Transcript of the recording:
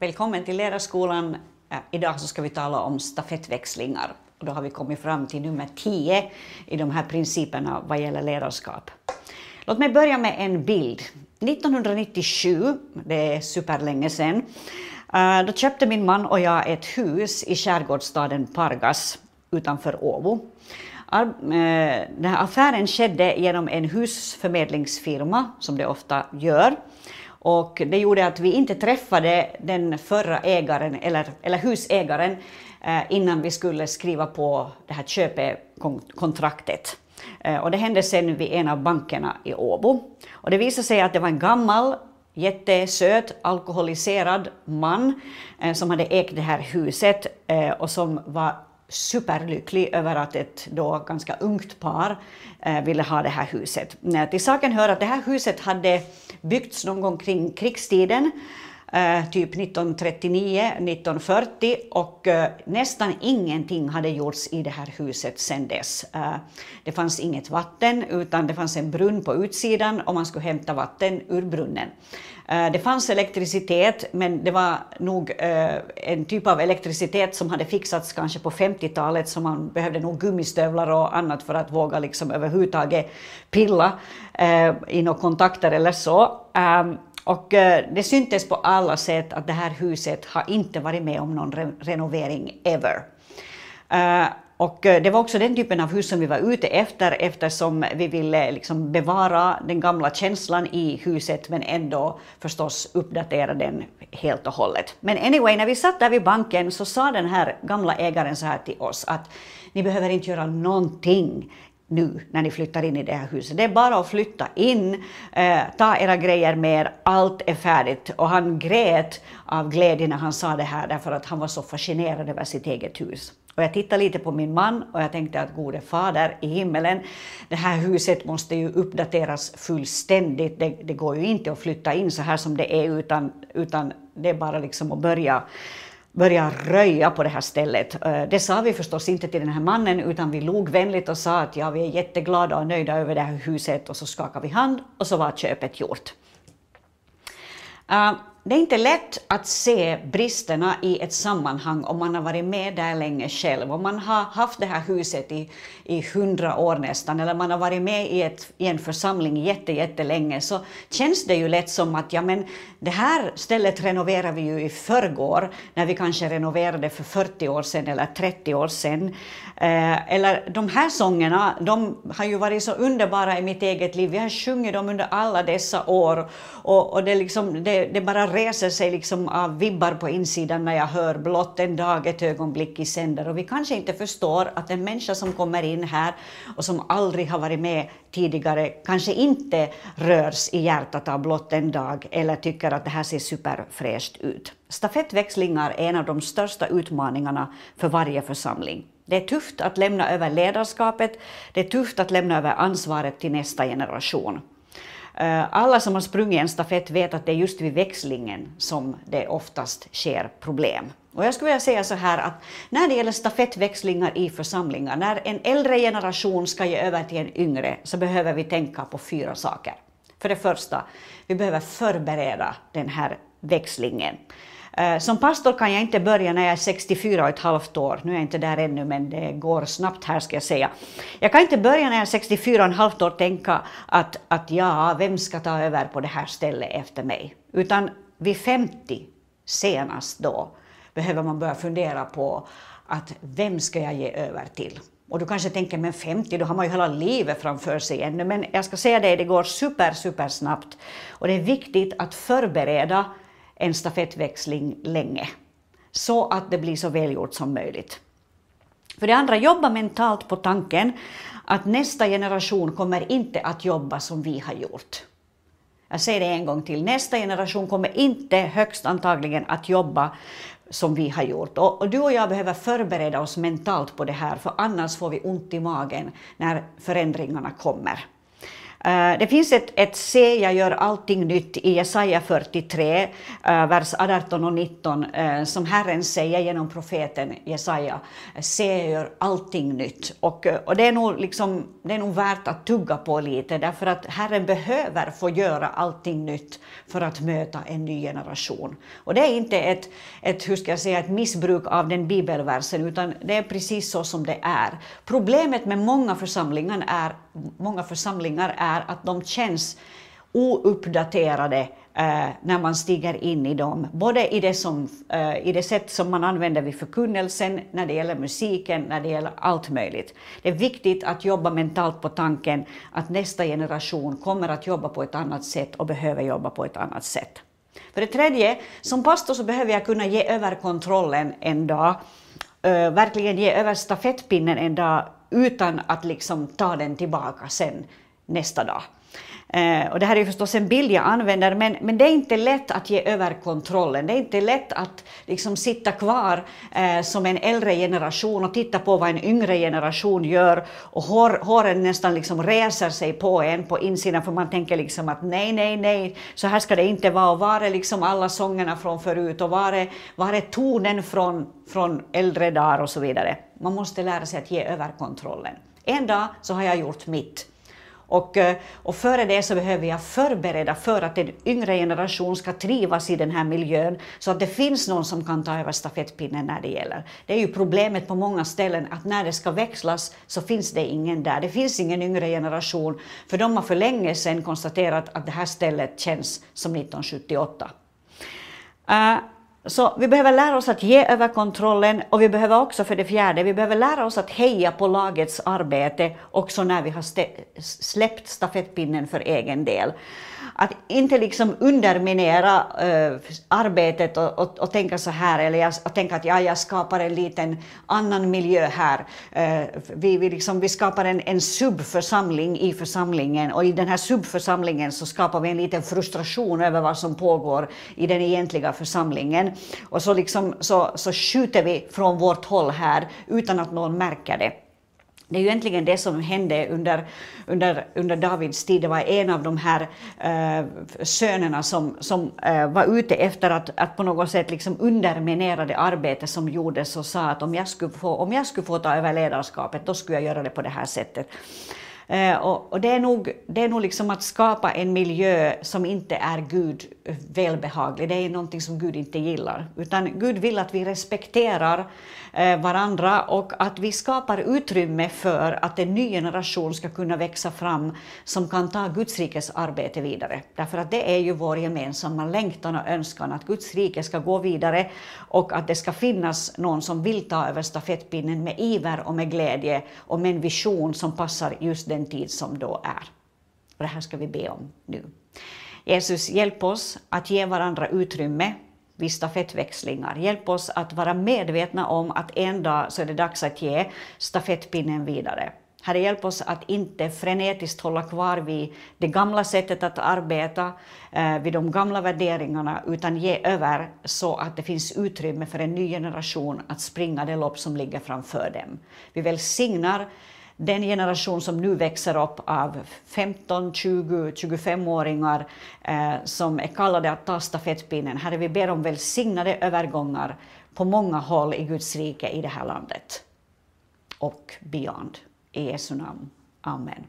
Välkommen till Lärarskolan. Eh, idag så ska vi tala om stafettväxlingar. Och då har vi kommit fram till nummer 10 i de här principerna vad gäller ledarskap. Låt mig börja med en bild. 1997, det är superlänge sedan, eh, då köpte min man och jag ett hus i skärgårdsstaden Pargas utanför Åbo. Eh, den här affären skedde genom en husförmedlingsfirma, som det ofta gör. Och det gjorde att vi inte träffade den förra ägaren, eller, eller husägaren, eh, innan vi skulle skriva på det här köpekontraktet. Eh, och det hände sen vid en av bankerna i Åbo. Och det visade sig att det var en gammal, jättesöt, alkoholiserad man eh, som hade ägt det här huset och som var superlycklig över att ett då ganska ungt par eh, ville ha det här huset. Eh, till saken hör att det här huset hade byggts någon gång kring krigstiden, Eh, typ 1939, 1940 och eh, nästan ingenting hade gjorts i det här huset sedan dess. Eh, det fanns inget vatten utan det fanns en brunn på utsidan och man skulle hämta vatten ur brunnen. Det fanns elektricitet, men det var nog en typ av elektricitet som hade fixats kanske på 50-talet, så man behövde nog gummistövlar och annat för att våga liksom överhuvudtaget pilla i några kontakter eller så. Ehm, och eh, det syntes på alla sätt att det här huset har inte varit med om någon re- renovering ever. Eh, och eh, det var också den typen av hus som vi var ute efter eftersom vi ville liksom bevara den gamla känslan i huset men ändå förstås uppdatera den helt och hållet. Men anyway, när vi satt där vid banken så sa den här gamla ägaren så här till oss att ni behöver inte göra någonting nu när ni flyttar in i det här huset. Det är bara att flytta in, eh, ta era grejer med er, allt är färdigt. Och han grät av glädje när han sa det här därför att han var så fascinerad över sitt eget hus. Och jag tittade lite på min man och jag tänkte att gode fader i himmelen, det här huset måste ju uppdateras fullständigt. Det, det går ju inte att flytta in så här som det är utan, utan det är bara liksom att börja börja röja på det här stället. Eh, det sa vi förstås inte till den här mannen utan vi log vänligt och sa att ja, vi är jätteglada och nöjda över det här huset och så skakade vi hand och så var köpet gjort. Eh, det är inte lätt att se bristerna i ett sammanhang om man har varit med där länge själv. Om man har haft det här huset i, i hundra år nästan, eller man har varit med i, ett, i en församling jätte, jättelänge, så känns det ju lätt som att ja, men det här stället renoverade vi ju i förrgår, när vi kanske renoverade för 40 år sedan eller 30 år sedan. Eh, eller de här sångerna, de har ju varit så underbara i mitt eget liv. Vi har sjungit dem under alla dessa år och, och det, liksom, det, det bara reser sig liksom av vibbar på insidan när jag hör blott en dag, ett ögonblick i sänder. Och vi kanske inte förstår att en människa som kommer in här och som aldrig har varit med tidigare kanske inte rörs i hjärtat av blott en dag eller tycker att det här ser superfräscht ut. Stafettväxlingar är en av de största utmaningarna för varje församling. Det är tufft att lämna över ledarskapet, det är tufft att lämna över ansvaret till nästa generation. Eh, alla som har sprungit en stafett vet att det är just vid växlingen som det oftast sker problem. Och jag skulle vilja säga så här att när det gäller stafettväxlingar i församlingar, när en äldre generation ska ge över till en yngre, så behöver vi tänka på fyra saker. För det första, vi behöver förbereda den här växlingen. Eh, som pastor kan jag inte börja när jag är 64 och ett halvt år. Nu är jag inte där ännu, men det går snabbt här ska jag säga. Jag kan inte börja när jag är 64 och ett halvt år tänka att, att ja, vem ska ta över på det här stället efter mig? Utan vid 50 senast då behöver man börja fundera på att vem ska jag ge över till? Och du kanske tänker, men 50, då har man ju hela livet framför sig ännu. Men jag ska säga det, det går super, super snabbt. Och det är viktigt att förbereda en stafettväxling länge, så att det blir så välgjort som möjligt. För det andra, jobba mentalt på tanken att nästa generation kommer inte att jobba som vi har gjort. Jag säger det en gång till, nästa generation kommer inte högst antagligen att jobba som vi har gjort. Och, och du och jag behöver förbereda oss mentalt på det här, för annars får vi ont i magen när förändringarna kommer. Eh, det finns ett, ett se, jag gör allting nytt i Jesaja 43, eh, vers 18 och 19, eh, som Herren säger genom profeten Jesaja. Se, jag gör allting nytt. Och, och det, är nog liksom, det är nog värt att tugga på lite, därför att Herren behöver få göra allting nytt för att möta en ny generation. Och det är inte ett, ett, hur ska jag säga, ett missbruk av den bibelversen, utan det är precis så som det är. Problemet med många församlingar är, många församlingar är att de känns ouppdaterade eh, när man stiger in i dem. Både i det, som, eh, i det sätt som man använder vid förkunnelsen, när det gäller musiken, när det gäller allt möjligt. Det är viktigt att jobba mentalt på tanken att nästa generation kommer att jobba på ett annat sätt och behöver jobba på ett annat sätt. För det tredje, som pastor så behöver jag kunna ge över kontrollen en dag, Eh, verkligen ge över stafettpinnen en dag utan att liksom ta den tillbaka sen nästa dag. Eh, och det här är förstås en bild jag använder, men, men det är inte lätt att ge över kontrollen. Det är inte lätt att liksom sitta kvar eh, som en äldre generation och titta på vad en yngre generation gör och hår, håren nästan liksom reser sig på en på insidan för man tänker liksom att nej, nej, nej, så här ska det inte vara. Och var är liksom alla sångerna från förut och var är, var är tonen från, från äldre dagar och så vidare. Man måste lära sig att ge över kontrollen. En dag så har jag gjort mitt. Och, eh, och före det så behöver jag förbereda för att en yngre generation ska trivas i den här miljön, så att det finns någon som kan ta över stafettpinnen när det gäller. Det är ju problemet på många ställen, att när det ska växlas så finns det ingen där. Det finns ingen yngre generation, för de har för länge sedan konstaterat att det här stället känns som 1978. Uh, eh, så vi behöver lära oss att ge över kontrollen och vi behöver också för det fjärde, vi behöver lära oss att heja på lagets arbete också när vi har släppt stafettpinnen för egen del att inte liksom underminera äh, arbetet och, och, och, tänka så här, eller jag, och tänka att ja, jag skapar en liten annan miljö här. Äh, vi, vi, liksom, vi skapar en, en subförsamling i församlingen och i den här subförsamlingen så skapar vi en liten frustration över vad som pågår i den egentliga församlingen. Och så, liksom, så, så skjuter vi från vårt håll här utan att någon märker det. Det är ju egentligen det som hände under, under, under Davids tid. Det var en av de här äh, sönerna som, som äh, var ute efter att, att på något sätt liksom underminera det arbete som gjordes och sa att om jag, skulle få, om jag skulle få ta över ledarskapet, då skulle jag göra det på det här sättet. Eh, och, och, det är nog, det är nog liksom att skapa en miljö som inte är Gud välbehaglig. Det är någonting som Gud inte gillar. Utan Gud vill att vi respekterar eh, varandra och att vi skapar utrymme för att en ny generation ska kunna växa fram som kan ta Guds rikes arbete vidare. Därför att det är ju vår gemensamma längtan och önskan att Guds rike ska gå vidare och att det ska finnas någon som vill ta över stafettpinnen med iver och med glädje och med en vision som passar just den den tid som då är. Och det här ska vi be om nu. Jesus, hjälp oss att ge varandra utrymme vid stafettväxlingar. Hjälp oss att vara medvetna om att en dag så är det dags att ge stafettpinnen vidare. Herre, hjälp oss att inte frenetiskt hålla kvar vid det gamla sättet att arbeta, eh, vid de gamla värderingarna, utan ge över så att det finns utrymme för en ny generation att springa det lopp som ligger framför dem. Vi välsignar den generation som nu växer upp av 15, 20, 25-åringar eh, som är kallade att ta stafettpinnen. Herre, vi ber om välsignade övergångar på många håll i Guds rike i det här landet och beyond. I Jesu namn. Amen.